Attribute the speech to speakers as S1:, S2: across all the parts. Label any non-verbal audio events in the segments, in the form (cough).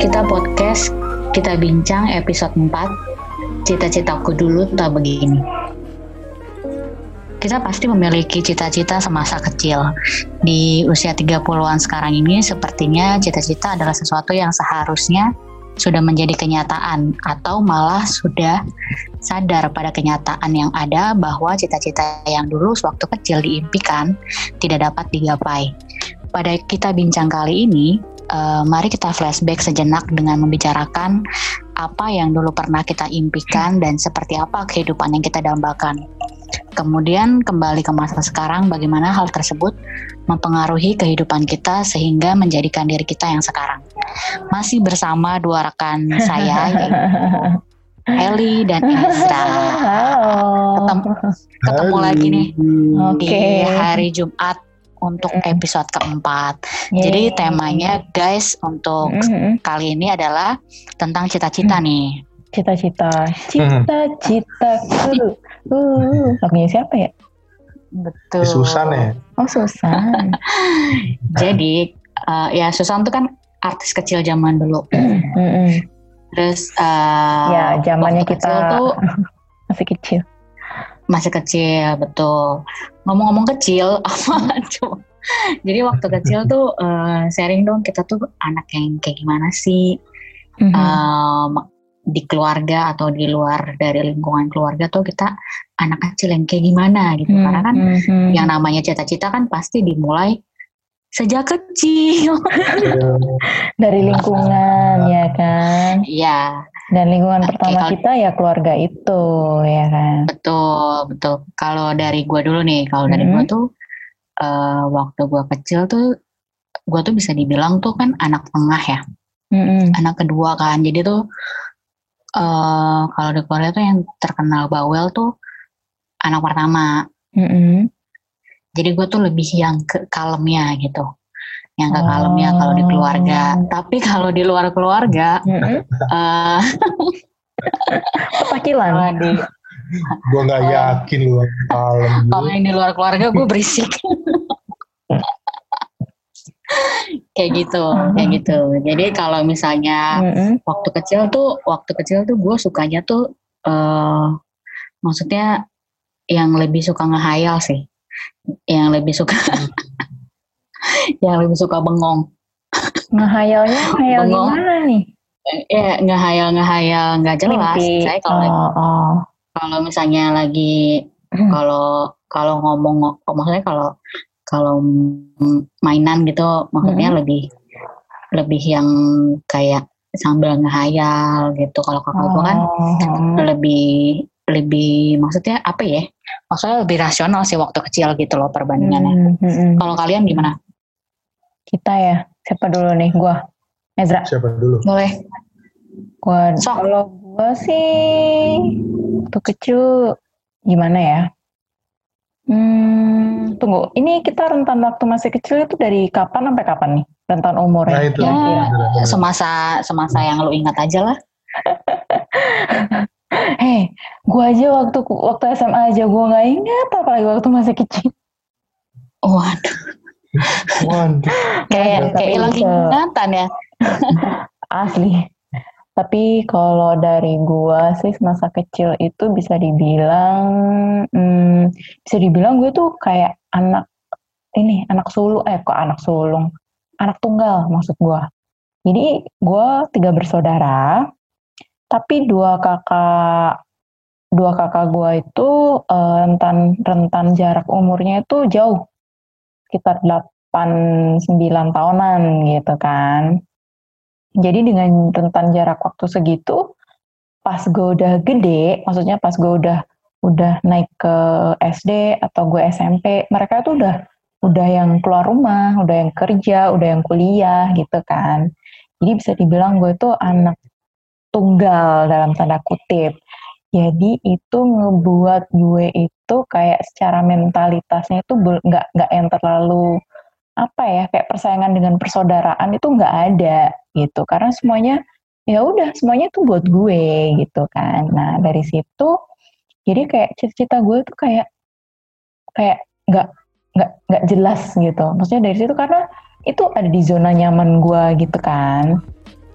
S1: Kita podcast, kita bincang episode 4. Cita-citaku dulu tak begini. Kita pasti memiliki cita-cita semasa kecil. Di usia 30-an sekarang ini sepertinya cita-cita adalah sesuatu yang seharusnya sudah menjadi kenyataan atau malah sudah sadar pada kenyataan yang ada bahwa cita-cita yang dulu sewaktu kecil diimpikan tidak dapat digapai. Pada kita bincang kali ini, uh, mari kita flashback sejenak dengan membicarakan apa yang dulu pernah kita impikan dan seperti apa kehidupan yang kita dambakan. Kemudian kembali ke masa sekarang, bagaimana hal tersebut mempengaruhi kehidupan kita sehingga menjadikan diri kita yang sekarang. Masih bersama dua rekan saya, Eli dan Ezra. Ketemu, ketemu lagi nih okay. di hari Jumat untuk episode keempat. Yeah. Jadi temanya guys untuk mm -hmm. kali ini adalah tentang cita-cita mm. nih.
S2: Cita-cita, cita-cita. Uh, lagunya siapa ya?
S1: Betul.
S3: Susan ya.
S2: Oh Susan. (laughs)
S1: Jadi uh, ya Susan tuh kan artis kecil zaman dulu. (clears throat) Terus uh,
S2: ya zamannya kita tuh (laughs) masih kecil.
S1: Masih kecil betul. Ngomong-ngomong kecil (laughs) apa coba? Jadi waktu kecil tuh uh, sharing dong kita tuh anak yang kayak gimana sih? Mm -hmm. uh, di keluarga atau di luar dari lingkungan keluarga tuh kita anak kecil yang kayak gimana gitu hmm, karena kan hmm, hmm. yang namanya cita-cita kan pasti dimulai sejak kecil (laughs)
S2: dari lingkungan ya kan
S1: iya
S2: dan lingkungan okay, pertama kalau, kita ya keluarga itu ya kan
S1: betul betul kalau dari gua dulu nih kalau dari gua hmm. tuh uh, waktu gua kecil tuh gua tuh bisa dibilang tuh kan anak tengah ya hmm. anak kedua kan jadi tuh uh, kalau di Korea tuh yang terkenal bawel tuh anak pertama. Mm-hmm. Jadi gue tuh lebih yang ke kalemnya gitu, yang ke kalemnya oh. kalau di keluarga. Tapi kalau di luar keluarga, mm-hmm. uh,
S2: Petakilan.
S3: di, gue nggak yakin lu kalem.
S1: Kalau yang di luar keluarga gue berisik. kayak gitu kayak gitu jadi kalau misalnya uh-huh. waktu kecil tuh waktu kecil tuh gue sukanya tuh uh, maksudnya yang lebih suka ngehayal sih yang lebih suka (laughs) (laughs) yang lebih suka bengong
S2: ngehayalnya hayal bengong. gimana nih
S1: ya ngehayal ngehayal nggak jelas Mimpi. saya kalau oh, oh. kalau misalnya lagi hmm. kalau kalau ngomong maksudnya kalau kalau mainan gitu maksudnya hmm. lebih lebih yang kayak sambil ngehayal gitu kalau kakak oh. kan lebih lebih maksudnya apa ya maksudnya lebih rasional sih waktu kecil gitu loh perbandingannya hmm. Hmm. kalau kalian gimana
S2: kita ya siapa dulu nih gua Ezra
S3: siapa dulu
S1: boleh
S2: gua so. kalau gua sih waktu kecil gimana ya Hmm, tunggu, ini kita rentan waktu masih kecil itu dari kapan sampai kapan nih? Rentan umurnya?
S1: Nah, itu. Ya, semasa semasa yang lu ingat aja lah.
S2: Hei, (laughs) gua aja waktu waktu SMA aja gua nggak ingat, apalagi waktu masih kecil.
S1: Waduh. Waduh. kayak kayak hilang ingatan ya.
S2: Asli. Tapi kalau dari gua sih masa kecil itu bisa dibilang, hmm, bisa dibilang gue tuh kayak anak ini anak sulung, eh kok anak sulung, anak tunggal maksud gua. Jadi gua tiga bersaudara, tapi dua kakak dua kakak gua itu uh, rentan rentan jarak umurnya itu jauh, sekitar delapan sembilan tahunan gitu kan. Jadi dengan rentan jarak waktu segitu, pas gue udah gede, maksudnya pas gue udah udah naik ke SD atau gue SMP, mereka tuh udah udah yang keluar rumah, udah yang kerja, udah yang kuliah gitu kan. Jadi bisa dibilang gue tuh anak tunggal dalam tanda kutip. Jadi itu ngebuat gue itu kayak secara mentalitasnya itu nggak nggak yang terlalu apa ya kayak persaingan dengan persaudaraan itu nggak ada gitu. Karena semuanya ya udah semuanya tuh buat gue gitu kan. Nah dari situ jadi kayak cita-cita gue tuh kayak kayak nggak nggak nggak jelas gitu. Maksudnya dari situ karena itu ada di zona nyaman gue gitu kan.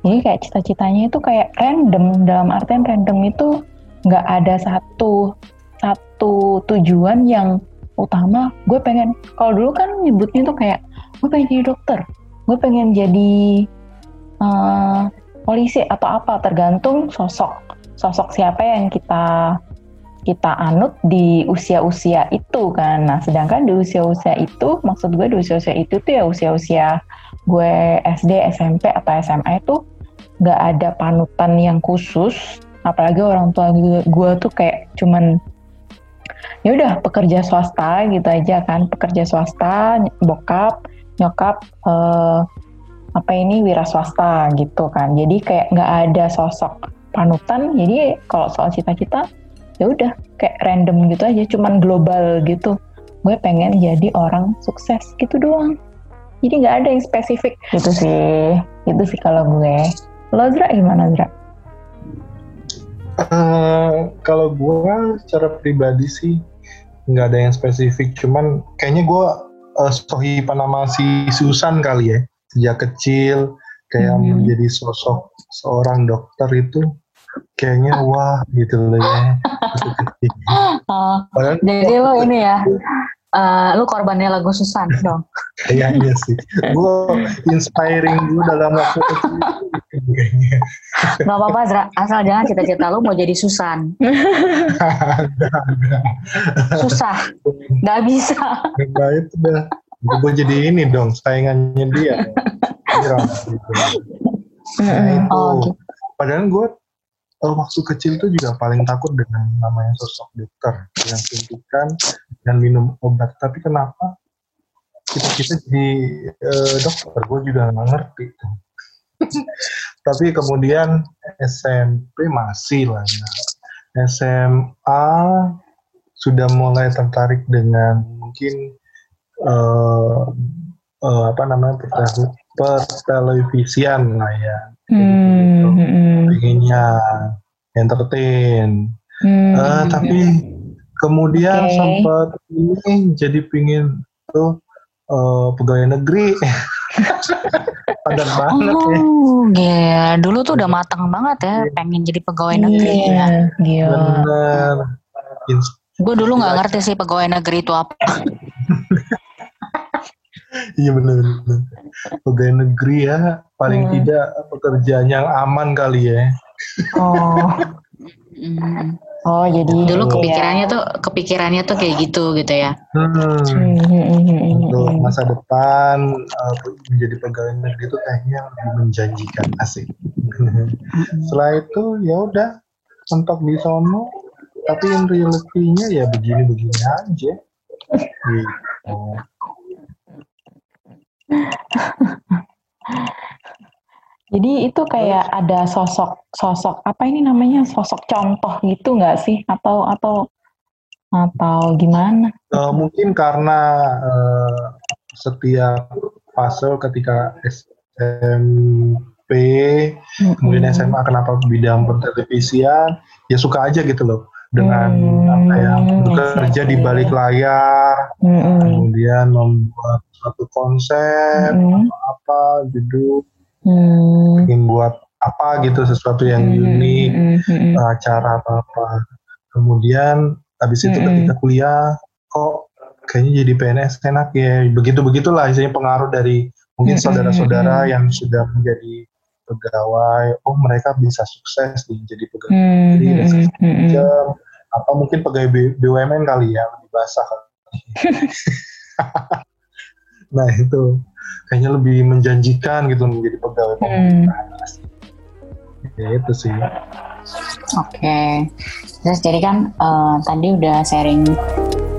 S2: Jadi kayak cita-citanya itu kayak random dalam artian random itu nggak ada satu satu tujuan yang utama. Gue pengen kalau dulu kan nyebutnya tuh kayak gue pengen jadi dokter, gue pengen jadi uh, polisi atau apa tergantung sosok sosok siapa yang kita kita anut di usia-usia itu kan. Nah, sedangkan di usia-usia itu, maksud gue di usia-usia itu tuh ya usia-usia gue SD, SMP atau SMA itu nggak ada panutan yang khusus apalagi orang tua gue, tuh kayak cuman ya udah pekerja swasta gitu aja kan. Pekerja swasta bokap nyokap eh, apa ini wira swasta gitu kan. Jadi kayak nggak ada sosok panutan. Jadi kalau soal cita-cita ya udah kayak random gitu aja cuman global gitu. Gue pengen jadi orang sukses gitu doang. Jadi nggak ada yang spesifik. Gitu sih. Itu sih kalau gue. Lo Zra gimana Zra?
S3: Uh, kalau gue secara pribadi sih nggak ada yang spesifik, cuman kayaknya gue uh, sohipan nama si Susan kali ya. Sejak kecil kayak hmm. menjadi sosok seorang dokter itu kayaknya wah gitu loh ya. (laughs)
S1: oh, jadi lo ini ya uh, lu korbannya lagu Susan (laughs) dong.
S3: Iya iya sih. Gue inspiring gue dalam waktu kecil.
S1: Gak apa-apa Zra, asal jangan cita-cita lu mau jadi Susan. (laughs) Susah, gak bisa.
S3: Gak itu dah. Gue jadi ini dong, saingannya dia. (laughs) Gitu. Nah itu. Oh, gitu. Padahal gue uh, waktu kecil tuh juga paling takut dengan namanya sosok dokter yang suntikan dan minum obat tapi kenapa kita kita jadi uh, dokter gue juga nggak ngerti (laughs) tapi kemudian SMP masih lah ya. SMA sudah mulai tertarik dengan mungkin uh, uh, apa namanya pertelevisian lah ya hmm, hmm. Pengennya entertain hmm, uh, tapi kemudian okay. sempat ini jadi pingin tuh uh, pegawai negeri (laughs) padat banget
S1: oh, ya. Iya, dulu tuh udah matang banget ya, iya. pengen jadi pegawai negeri yeah, ya. Bener. Gue dulu nggak ngerti sih pegawai negeri itu apa.
S3: Iya benar pegawai negeri ya paling hmm. tidak pekerjaan yang aman kali ya.
S2: Oh. Oh jadi
S1: dulu kepikirannya tuh kepikirannya tuh kayak gitu gitu ya. Hmm.
S3: hmm. untuk masa depan uh, menjadi pegawai negeri itu kayaknya lebih menjanjikan asik. Setelah itu ya udah mentok di sono. Tapi in reality-nya ya begini-begini aja. Gitu.
S2: Jadi itu kayak ada sosok sosok apa ini namanya sosok contoh gitu nggak sih atau atau atau gimana?
S3: Uh, mungkin karena uh, setiap fase ketika SMP mm-hmm. kemudian SMA kenapa bidang pertelevisian ya suka aja gitu loh dengan hmm, apa ya bekerja di balik layar hmm. kemudian membuat satu konsep hmm. atau apa judul hmm. ingin buat apa gitu sesuatu yang hmm. unik hmm. acara apa apa kemudian habis itu hmm. ketika kuliah kok kayaknya jadi PNS enak ya begitu begitulah istilahnya pengaruh dari mungkin saudara-saudara hmm. yang sudah menjadi pegawai oh mereka bisa sukses nih jadi pegawai hmm. jadi hmm. jam apa mungkin pegawai BUMN kali ya lebih basah (laughs) nah itu kayaknya lebih menjanjikan gitu menjadi pegawai pemerintah hmm. ya itu sih oke
S1: okay. terus jadi kan uh, tadi udah sharing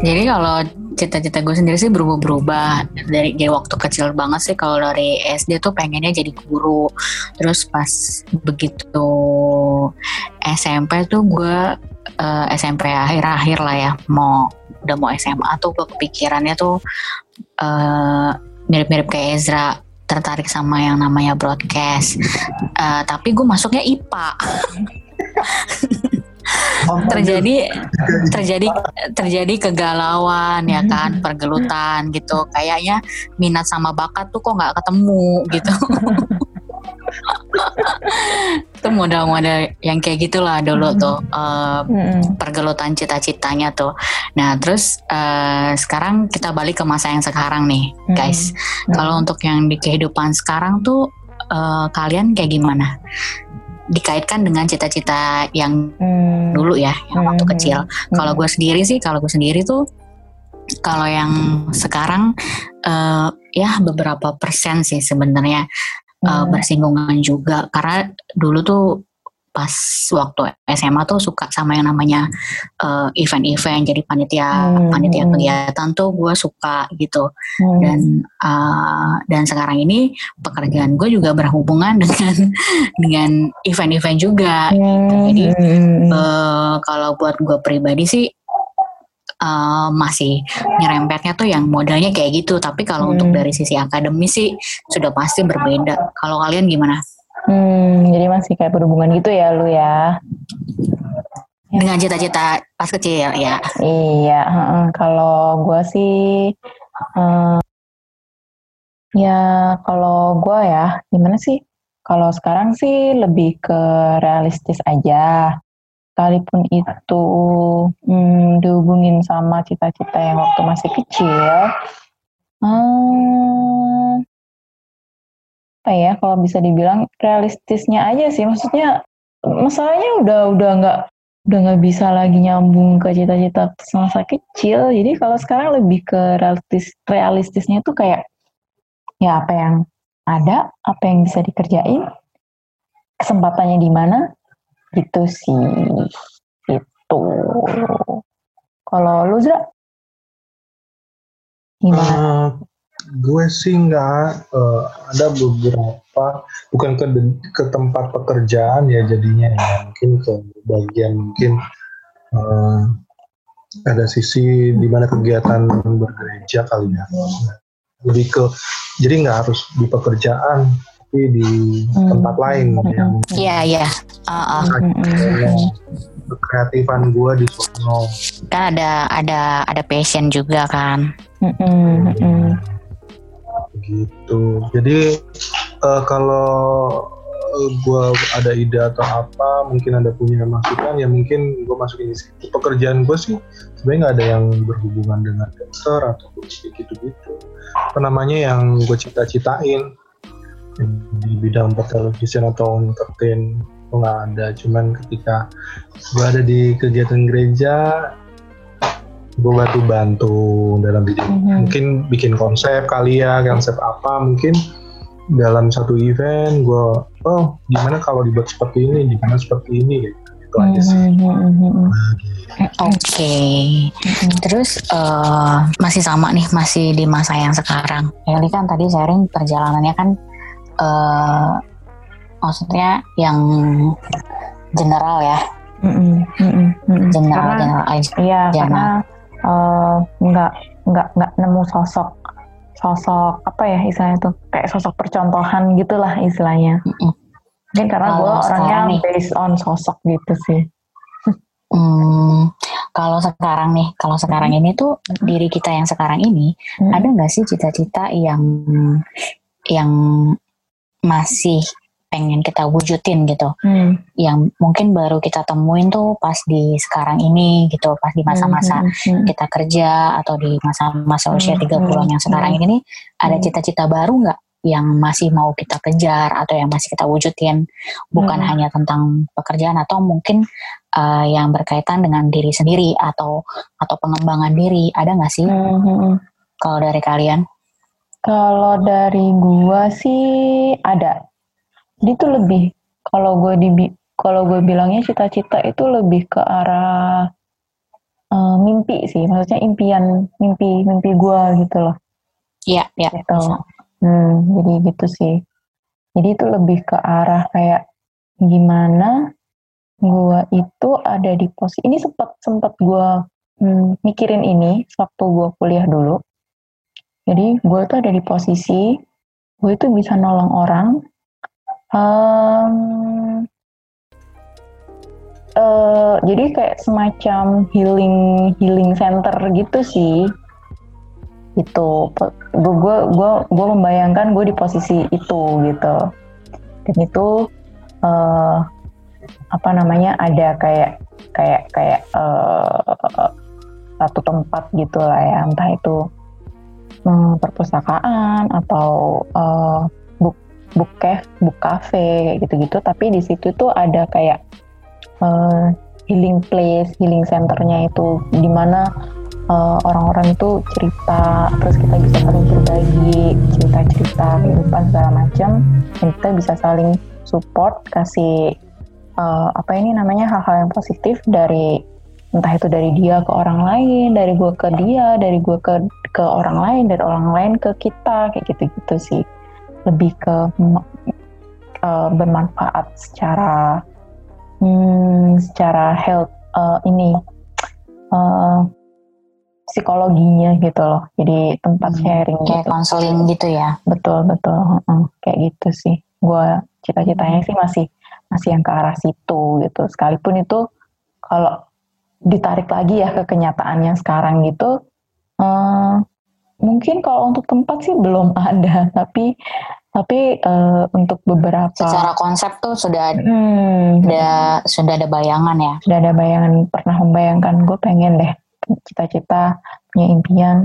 S1: jadi kalau cita-cita gue sendiri sih berubah-berubah. Dari dari waktu kecil banget sih kalau dari SD tuh pengennya jadi guru. Terus pas begitu SMP tuh gue uh, SMP akhir-akhir lah ya mau udah mau SMA tuh gue kepikirannya tuh uh, mirip-mirip kayak Ezra tertarik sama yang namanya broadcast. Uh, tapi gue masuknya IPA (laughs) terjadi terjadi terjadi kegalauan ya kan pergelutan gitu kayaknya minat sama bakat tuh kok nggak ketemu gitu (laughs) model-model yang kayak gitulah dulu hmm. tuh uh, hmm. pergelutan cita-citanya tuh. Nah terus uh, sekarang kita balik ke masa yang sekarang nih, hmm. guys. Hmm. Kalau untuk yang di kehidupan sekarang tuh uh, kalian kayak gimana? Dikaitkan dengan cita-cita yang hmm. dulu ya, yang waktu hmm. kecil. Hmm. Kalau gue sendiri sih, kalau gue sendiri tuh, kalau yang sekarang uh, ya beberapa persen sih sebenarnya uh, bersinggungan juga karena dulu tuh pas waktu SMA tuh suka sama yang namanya eh, event-event jadi panitia hmm. panitia kegiatan tuh gue suka gitu hmm. dan uh, dan sekarang ini pekerjaan gue juga berhubungan (laughs) dengan dengan event-event juga hmm. gitu. jadi uh, kalau buat gue pribadi sih uh, masih nyerempetnya tuh yang modalnya kayak gitu tapi kalau hmm. untuk dari sisi akademis sih sudah pasti berbeda kalau kalian gimana?
S2: Hmm, jadi masih kayak berhubungan gitu ya lu ya?
S1: Dengan cita-cita pas kecil ya?
S2: Iya, kalau gue sih uh, ya kalau gue ya gimana sih? Kalau sekarang sih lebih ke realistis aja sekalipun itu hmm, dihubungin sama cita-cita yang waktu masih kecil, hmm, apa ya kalau bisa dibilang realistisnya aja sih, maksudnya masalahnya udah udah nggak udah nggak bisa lagi nyambung ke cita-cita semasa kecil, jadi kalau sekarang lebih ke realistis realistisnya itu kayak ya apa yang ada, apa yang bisa dikerjain, kesempatannya di mana, Gitu sih. Itu. Kalau lu Zra?
S3: Gimana? Uh, gue sih nggak uh, ada beberapa bukan ke ke tempat pekerjaan ya jadinya ya mungkin ke bagian mungkin uh, ada sisi di mana kegiatan bergereja kali ya lebih ke jadi nggak harus di pekerjaan tapi di hmm. tempat lain yang
S1: iya iya uh, uh.
S3: kreatifan gue di sono
S1: kan ada ada ada passion juga kan
S3: hmm. Gitu. Jadi uh, kalau uh, gue ada ide atau apa mungkin ada punya masukan ya mungkin gue masukin di pekerjaan gue sih sebenarnya nggak ada yang berhubungan dengan dokter atau gitu-gitu. Apa namanya yang gue cita-citain? Di bidang pertelevisian atau entertain itu nggak ada. Cuman ketika gue ada di kegiatan gereja gue bantu bantu dalam bidang mm-hmm. mungkin bikin konsep kali ya konsep apa mungkin dalam satu event gue oh gimana kalau dibuat seperti ini gimana seperti ini gitu itu aja sih mm-hmm.
S1: Oke, okay. terus uh, masih sama nih, masih di masa yang sekarang. Eli kan tadi sharing perjalanannya kan uh, maksudnya yang general ya mm -mm, general
S2: karena, general aja iya general. karena uh, nggak nggak nggak nemu sosok sosok apa ya istilahnya tuh? Kayak sosok percontohan gitulah istilahnya. Mm mungkin karena gue orangnya nih, based on sosok gitu sih.
S1: Hmm, kalau sekarang nih kalau sekarang ini tuh diri kita yang sekarang ini hmm. ada nggak sih cita-cita yang yang masih pengen kita wujudin gitu hmm. yang mungkin baru kita temuin tuh pas di sekarang ini gitu pas di masa-masa hmm. hmm, hmm. kita kerja atau di masa-masa usia hmm. 30-an yang sekarang hmm. ini ada cita-cita baru nggak yang masih mau kita kejar atau yang masih kita wujudin bukan hmm. hanya tentang pekerjaan atau mungkin uh, yang berkaitan dengan diri sendiri atau atau pengembangan diri ada nggak sih hmm. kalau dari kalian
S2: kalau dari gua sih ada. Jadi tuh lebih kalau gue di kalau gue bilangnya cita-cita itu lebih ke arah uh, mimpi sih, maksudnya impian mimpi mimpi gua gitu loh.
S1: Iya, iya.
S2: Gitu. Hmm, jadi gitu sih. Jadi itu lebih ke arah kayak gimana gua itu ada di posisi ini sempat sempat gua hmm, mikirin ini waktu gua kuliah dulu jadi gue tuh ada di posisi gue itu bisa nolong orang. Um, uh, jadi kayak semacam healing healing center gitu sih. Itu gue gue gue membayangkan gue di posisi itu gitu. Dan itu uh, apa namanya ada kayak kayak kayak uh, satu tempat gitu lah ya entah itu um, perpustakaan atau uh, book cafe book cafe gitu-gitu. Tapi di situ tuh ada kayak uh, healing place healing centernya itu. Di mana uh, orang-orang itu cerita terus kita bisa saling berbagi cerita-cerita kehidupan segala macam. Dan kita bisa saling support kasih uh, apa ini namanya hal-hal yang positif dari entah itu dari dia ke orang lain, dari gue ke dia, dari gue ke ke orang lain, dari orang lain ke kita kayak gitu-gitu sih. Lebih ke uh, bermanfaat secara hmm, secara health uh, ini uh, psikologinya gitu loh. Jadi tempat hmm, sharing
S1: kayak konseling gitu. gitu ya.
S2: Betul betul, uh, kayak gitu sih. Gue cita-citanya sih masih masih yang ke arah situ gitu. Sekalipun itu kalau ditarik lagi ya ke kenyataannya sekarang gitu uh, mungkin kalau untuk tempat sih belum (laughs) ada tapi tapi uh, untuk beberapa
S1: secara konsep tuh sudah hmm, ada sudah ada bayangan ya?
S2: Sudah ada bayangan pernah membayangkan gue pengen deh cita-cita punya impian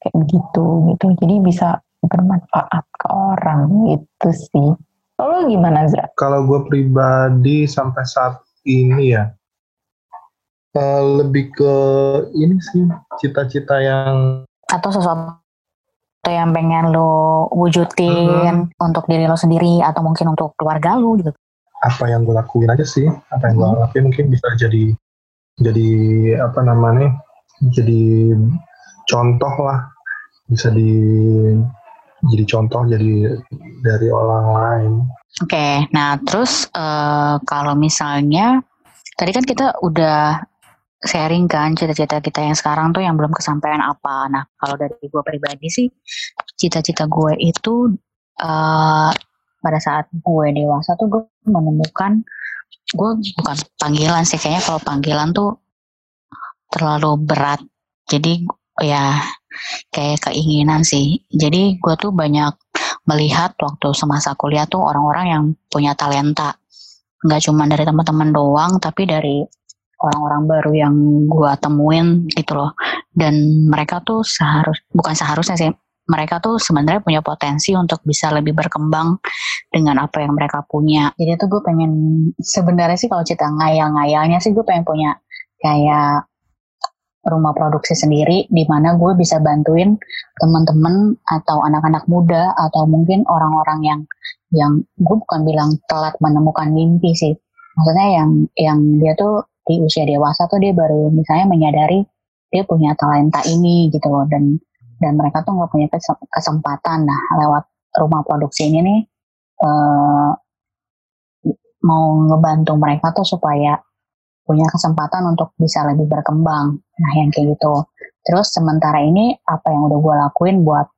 S2: kayak begitu gitu. Jadi bisa bermanfaat ke orang gitu sih. Kalau gimana Zra?
S3: Kalau gue pribadi sampai saat ini ya Uh, lebih ke ini sih cita-cita yang
S1: atau sesuatu yang pengen lo wujudin hmm. untuk diri lo sendiri atau mungkin untuk keluarga lo gitu
S3: apa yang gue lakuin aja sih apa yang gue hmm. lakuin mungkin bisa jadi jadi apa namanya jadi contoh lah bisa di jadi contoh jadi dari orang lain
S1: oke okay, nah terus uh, kalau misalnya tadi kan kita udah sharing kan cita-cita kita yang sekarang tuh yang belum kesampaian apa. Nah, kalau dari gue pribadi sih, cita-cita gue itu uh, pada saat gue dewasa tuh gue menemukan gue bukan panggilan sih kayaknya kalau panggilan tuh terlalu berat. Jadi ya kayak keinginan sih. Jadi gue tuh banyak melihat waktu semasa kuliah tuh orang-orang yang punya talenta. Nggak cuma dari teman-teman doang, tapi dari orang-orang baru yang gue temuin gitu loh. Dan mereka tuh seharus bukan seharusnya sih mereka tuh sebenarnya punya potensi untuk bisa lebih berkembang dengan apa yang mereka punya. Jadi tuh gue pengen sebenarnya sih kalau cerita ngayal-ngayalnya sih gue pengen punya kayak rumah produksi sendiri di mana gue bisa bantuin teman-teman atau anak-anak muda atau mungkin orang-orang yang yang gue bukan bilang telat menemukan mimpi sih. Maksudnya yang yang dia tuh di usia dewasa tuh dia baru misalnya menyadari dia punya talenta ini gitu loh. Dan dan mereka tuh nggak punya kesempatan. Nah lewat rumah produksi ini nih uh, mau ngebantu mereka tuh supaya punya kesempatan untuk bisa lebih berkembang. Nah yang kayak gitu. Terus sementara ini apa yang udah gue lakuin buat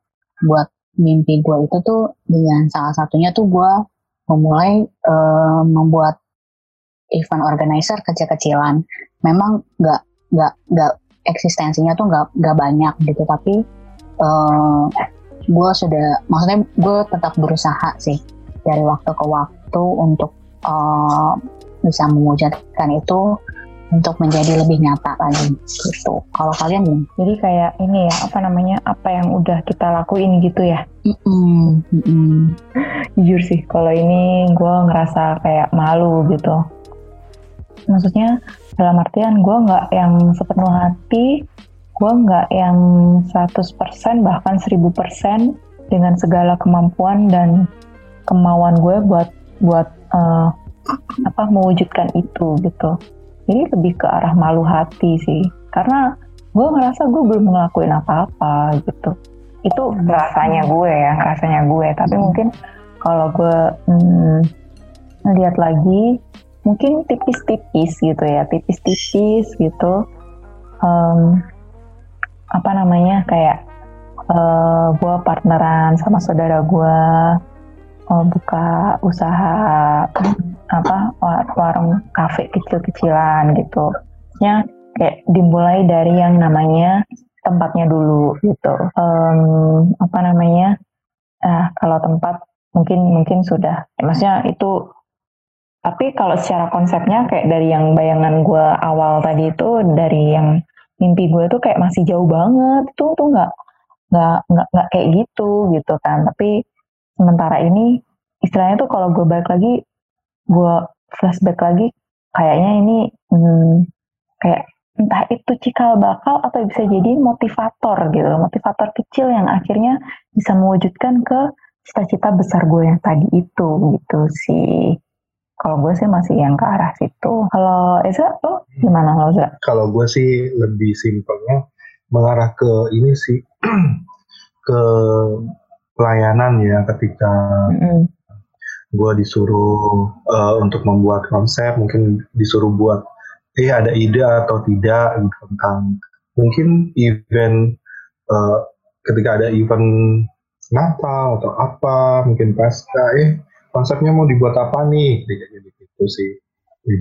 S1: buat mimpi gue itu tuh dengan salah satunya tuh gue memulai uh, membuat event organizer kecil-kecilan memang nggak nggak nggak eksistensinya tuh nggak nggak banyak gitu tapi uh, eh, gue sudah maksudnya gue tetap berusaha sih dari waktu ke waktu untuk uh, bisa mewujudkan itu untuk menjadi lebih nyata lagi gitu. Kalau kalian gimana?
S2: Jadi kayak ini ya apa namanya apa yang udah kita lakuin gitu ya?
S1: Mm -mm, mm -mm. (laughs)
S2: Jujur sih kalau ini gue ngerasa kayak malu gitu maksudnya dalam artian gue nggak yang sepenuh hati gue nggak yang 100% bahkan 1000% dengan segala kemampuan dan kemauan gue buat buat uh, apa mewujudkan itu gitu. Jadi lebih ke arah malu hati sih. Karena gue ngerasa gue belum ngelakuin apa-apa gitu. Itu rasanya gue ya rasanya gue. Tapi mungkin kalau gue hmm, lihat lagi mungkin tipis-tipis gitu ya tipis-tipis gitu. Um, apa namanya kayak uh, eh, gue partneran sama saudara gue uh, buka usaha apa warung kafe kecil-kecilan gitu. Ya kayak dimulai dari yang namanya tempatnya dulu gitu. Um, apa namanya ah kalau tempat mungkin mungkin sudah. Maksudnya itu tapi kalau secara konsepnya kayak dari yang bayangan gue awal tadi itu dari yang mimpi gue tuh kayak masih jauh banget. Tuh tuh nggak nggak nggak nggak kayak gitu gitu kan. Tapi sementara ini istilahnya tuh kalau gue balik lagi gue flashback lagi kayaknya ini hmm, kayak entah itu cikal bakal atau bisa jadi motivator gitu motivator kecil yang akhirnya bisa mewujudkan ke cita-cita besar gue yang tadi itu gitu sih kalau gue sih masih yang ke arah situ. Kalau Eza, lo gimana lo Eza?
S3: Kalau gue sih lebih simpelnya mengarah ke ini sih (clears throat) ke pelayanan ya ketika mm -hmm. gue disuruh uh, untuk membuat konsep, mungkin disuruh buat eh ada ide atau tidak tentang mungkin event uh, ketika ada event Natal atau apa, mungkin pasca, eh konsepnya mau dibuat apa nih kayak gitu sih.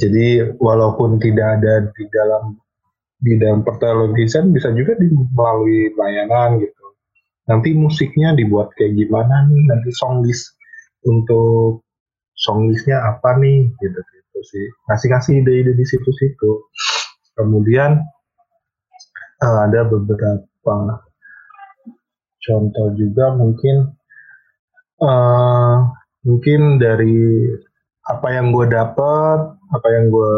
S3: Jadi walaupun tidak ada di dalam di dalam pertelevisian bisa juga di, melalui layanan gitu. Nanti musiknya dibuat kayak gimana nih? Nanti song list untuk song listnya apa nih? Gitu gitu sih. Ngasih ngasih ide-ide di situ-situ. Kemudian uh, ada beberapa contoh juga mungkin uh, mungkin dari apa yang gue dapat apa yang gue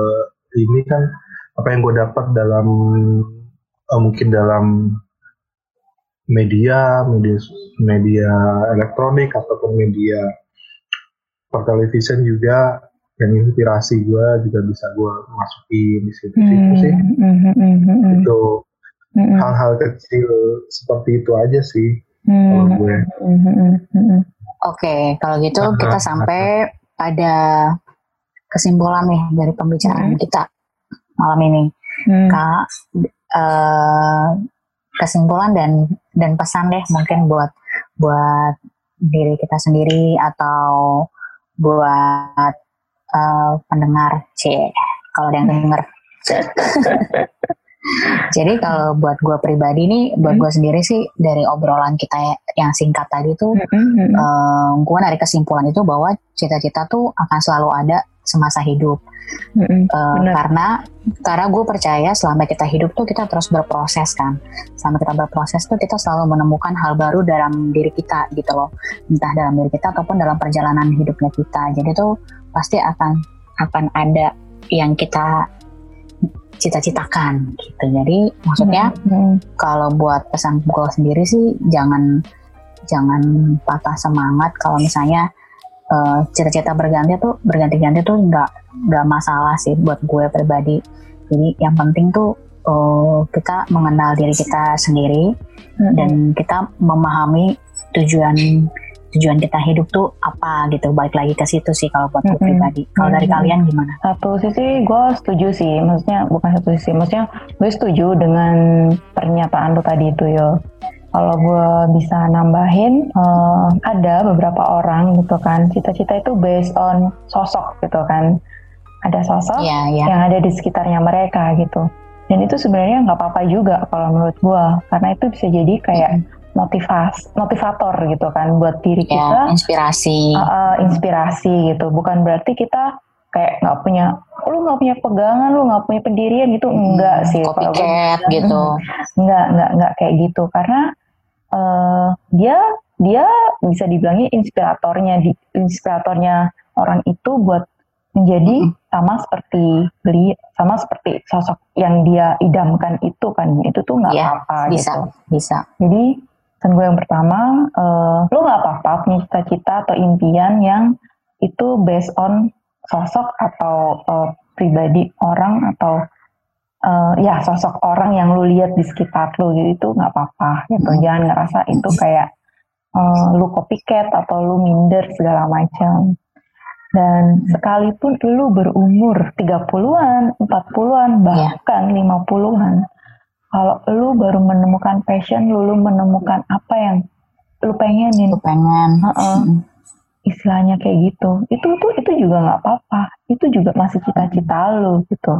S3: ini kan apa yang gue dapat dalam uh, mungkin dalam media media media elektronik ataupun media pertelevisian juga yang inspirasi gue juga bisa gue masukin di situ situ sih mm, mm, mm, itu hal-hal kecil seperti itu aja sih kalau gue
S1: Oke, kalau gitu uh, kita sampai pada kesimpulan nih dari pembicaraan hmm. kita malam ini. Hmm. Kak, uh, kesimpulan dan dan pesan deh mungkin buat buat diri kita sendiri atau buat uh, pendengar c kalau ada yang dengar (laughs) Jadi kalau buat gue pribadi nih, buat gue sendiri sih dari obrolan kita yang singkat tadi tuh, mm-hmm. uh, eh, gue narik kesimpulan itu bahwa cita-cita tuh akan selalu ada semasa hidup. Mm-hmm. Uh, karena karena gue percaya selama kita hidup tuh kita terus berproses kan. Selama kita berproses tuh kita selalu menemukan hal baru dalam diri kita gitu loh. Entah dalam diri kita ataupun dalam perjalanan hidupnya kita. Jadi tuh pasti akan akan ada yang kita cita-citakan gitu. Jadi maksudnya hmm. hmm. kalau buat pesan gue sendiri sih jangan jangan patah semangat kalau misalnya uh, cita-cita berganti tuh berganti-ganti tuh nggak nggak masalah sih buat gue pribadi. Jadi yang penting tuh uh, kita mengenal diri kita sendiri hmm. dan kita memahami tujuan tujuan kita hidup tuh apa gitu balik lagi ke situ sih kalau buat mm -hmm. pribadi kalau mm -hmm. dari kalian gimana
S2: satu sisi gue setuju sih maksudnya bukan satu sisi maksudnya gue setuju dengan pernyataan lo tadi itu yo kalau gue bisa nambahin uh, ada beberapa orang gitu kan cita-cita itu based on sosok gitu kan ada sosok yeah, yeah. yang ada di sekitarnya mereka gitu dan itu sebenarnya nggak apa-apa juga kalau menurut gue karena itu bisa jadi kayak mm -hmm motivas motivator gitu kan buat diri ya, kita.
S1: inspirasi.
S2: Uh, uh, inspirasi gitu. Bukan berarti kita kayak nggak punya lu nggak punya pegangan lu nggak punya pendirian gitu. Hmm, enggak sih
S1: copycat gitu. (laughs)
S2: Enggak enggak enggak kayak gitu. Karena uh, dia dia bisa dibilangnya inspiratornya di inspiratornya orang itu buat menjadi hmm. sama seperti beli sama seperti sosok yang dia idamkan itu kan. Itu tuh nggak ya, apa-apa
S1: bisa
S2: gitu.
S1: bisa.
S2: Jadi Pesan gue yang pertama, uh, lo gak apa-apa punya cita-cita atau impian yang itu based on sosok atau uh, pribadi orang atau uh, ya sosok orang yang lu lihat di sekitar lu gitu itu nggak apa-apa gitu hmm. jangan ngerasa itu kayak uh, lu copycat atau lu minder segala macam dan sekalipun lu berumur 30-an, 40-an iya. bahkan yeah. 50-an kalau lu baru menemukan passion lu, lu menemukan apa yang lu pengenin
S1: lu pengen uh -uh. Hmm.
S2: istilahnya kayak gitu itu tuh itu juga nggak apa-apa itu juga masih cita-cita lu gitu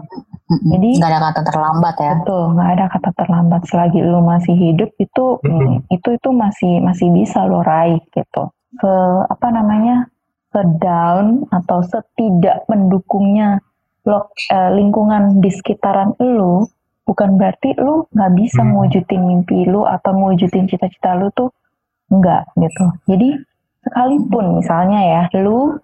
S1: hmm. jadi nggak ada kata terlambat ya
S2: betul nggak ada kata terlambat selagi lu masih hidup itu hmm. itu itu masih masih bisa lu raih gitu ke apa namanya sedown atau setidak mendukungnya lo, eh, lingkungan di sekitaran lu, bukan berarti lu nggak bisa hmm. mewujudin mimpi lu atau mewujudin cita-cita lu tuh enggak gitu. Jadi sekalipun misalnya ya, lu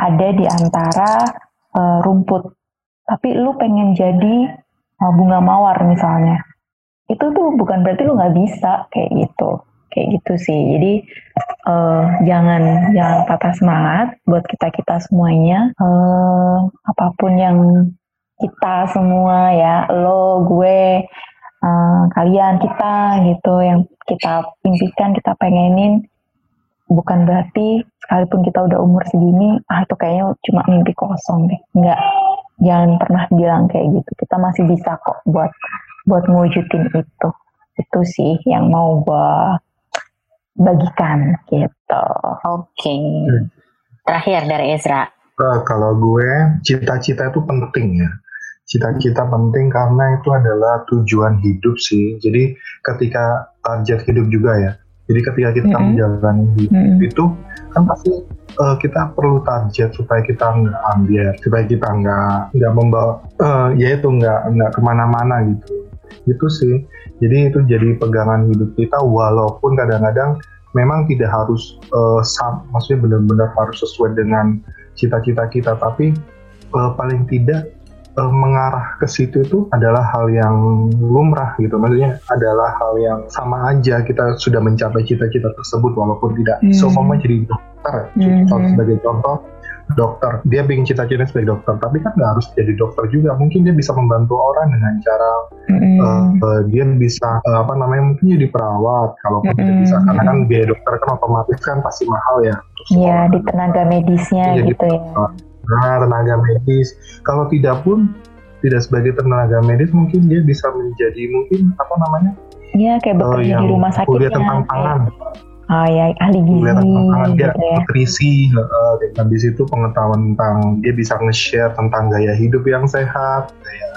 S2: ada di antara uh, rumput, tapi lu pengen jadi uh, bunga mawar misalnya, itu tuh bukan berarti lu nggak bisa kayak gitu kayak gitu sih jadi uh, jangan jangan patah semangat buat kita kita semuanya uh, apa pun yang kita semua ya lo gue uh, kalian kita gitu yang kita impikan kita pengenin bukan berarti sekalipun kita udah umur segini ah itu kayaknya cuma mimpi kosong deh nggak jangan pernah bilang kayak gitu kita masih bisa kok buat buat ngewujudin itu itu sih yang mau gue bagikan gitu.
S1: Oke. Okay. Hmm. Terakhir dari Ezra.
S3: Uh, kalau gue cita-cita itu penting ya. Cita-cita penting karena itu adalah tujuan hidup sih. Jadi ketika target hidup juga ya. Jadi ketika kita mm -hmm. menjalani hidup mm -hmm. itu kan pasti uh, kita perlu target supaya kita nggak ambil, supaya kita nggak nggak membawa, uh, ya itu nggak nggak ke mana-mana gitu. Itu sih jadi itu jadi pegangan hidup kita walaupun kadang-kadang memang tidak harus uh, sam, maksudnya benar-benar harus sesuai dengan cita-cita kita, tapi uh, paling tidak uh, mengarah ke situ itu adalah hal yang lumrah gitu. Maksudnya adalah hal yang sama aja kita sudah mencapai cita-cita tersebut walaupun tidak hmm. semua jadi dokter. Hmm. Sebagai contoh, dokter dia bikin cita-cita sebagai dokter tapi kan nggak harus jadi dokter juga mungkin dia bisa membantu orang dengan cara mm. uh, uh, dia bisa uh, apa namanya mungkin jadi perawat kalau mm. tidak bisa karena kan biaya dokter kan otomatis kan pasti mahal ya
S2: Iya di tenaga medisnya jadi, gitu ya
S3: nah tenaga medis kalau tidak pun tidak sebagai tenaga medis mungkin dia bisa menjadi mungkin apa namanya
S2: Iya kayak bekerja uh, di rumah sakit
S3: kuliah tentang pangan
S2: Oh ya, ahli gizi.
S3: Kelihatan dia gitu ya. nutrisi, uh, dan di situ pengetahuan tentang dia bisa nge-share tentang gaya hidup yang sehat, gaya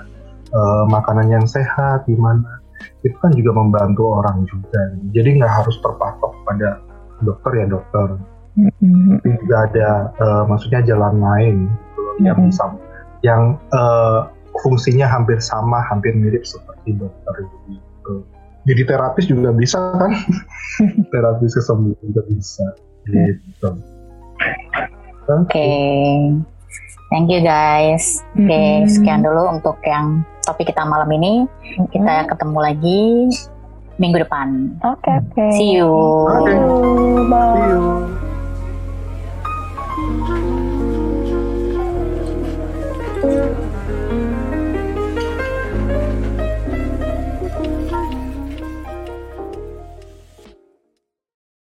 S3: uh, makanan yang sehat, gimana. Itu kan juga membantu orang juga. Jadi nggak harus terpatok pada dokter ya dokter. Mm-hmm. Tapi juga ada, uh, maksudnya jalan lain mm-hmm. yang bisa, yang uh, fungsinya hampir sama, hampir mirip seperti dokter gitu. Jadi terapis juga bisa kan? (laughs) Terapis kesembuhan juga bisa gitu.
S1: Oke. Okay. thank you guys. Oke okay, hmm. sekian dulu untuk yang topik kita malam ini. Kita ketemu lagi minggu depan.
S2: Oke okay, oke. Okay.
S1: see you.
S2: Okay. bye. See you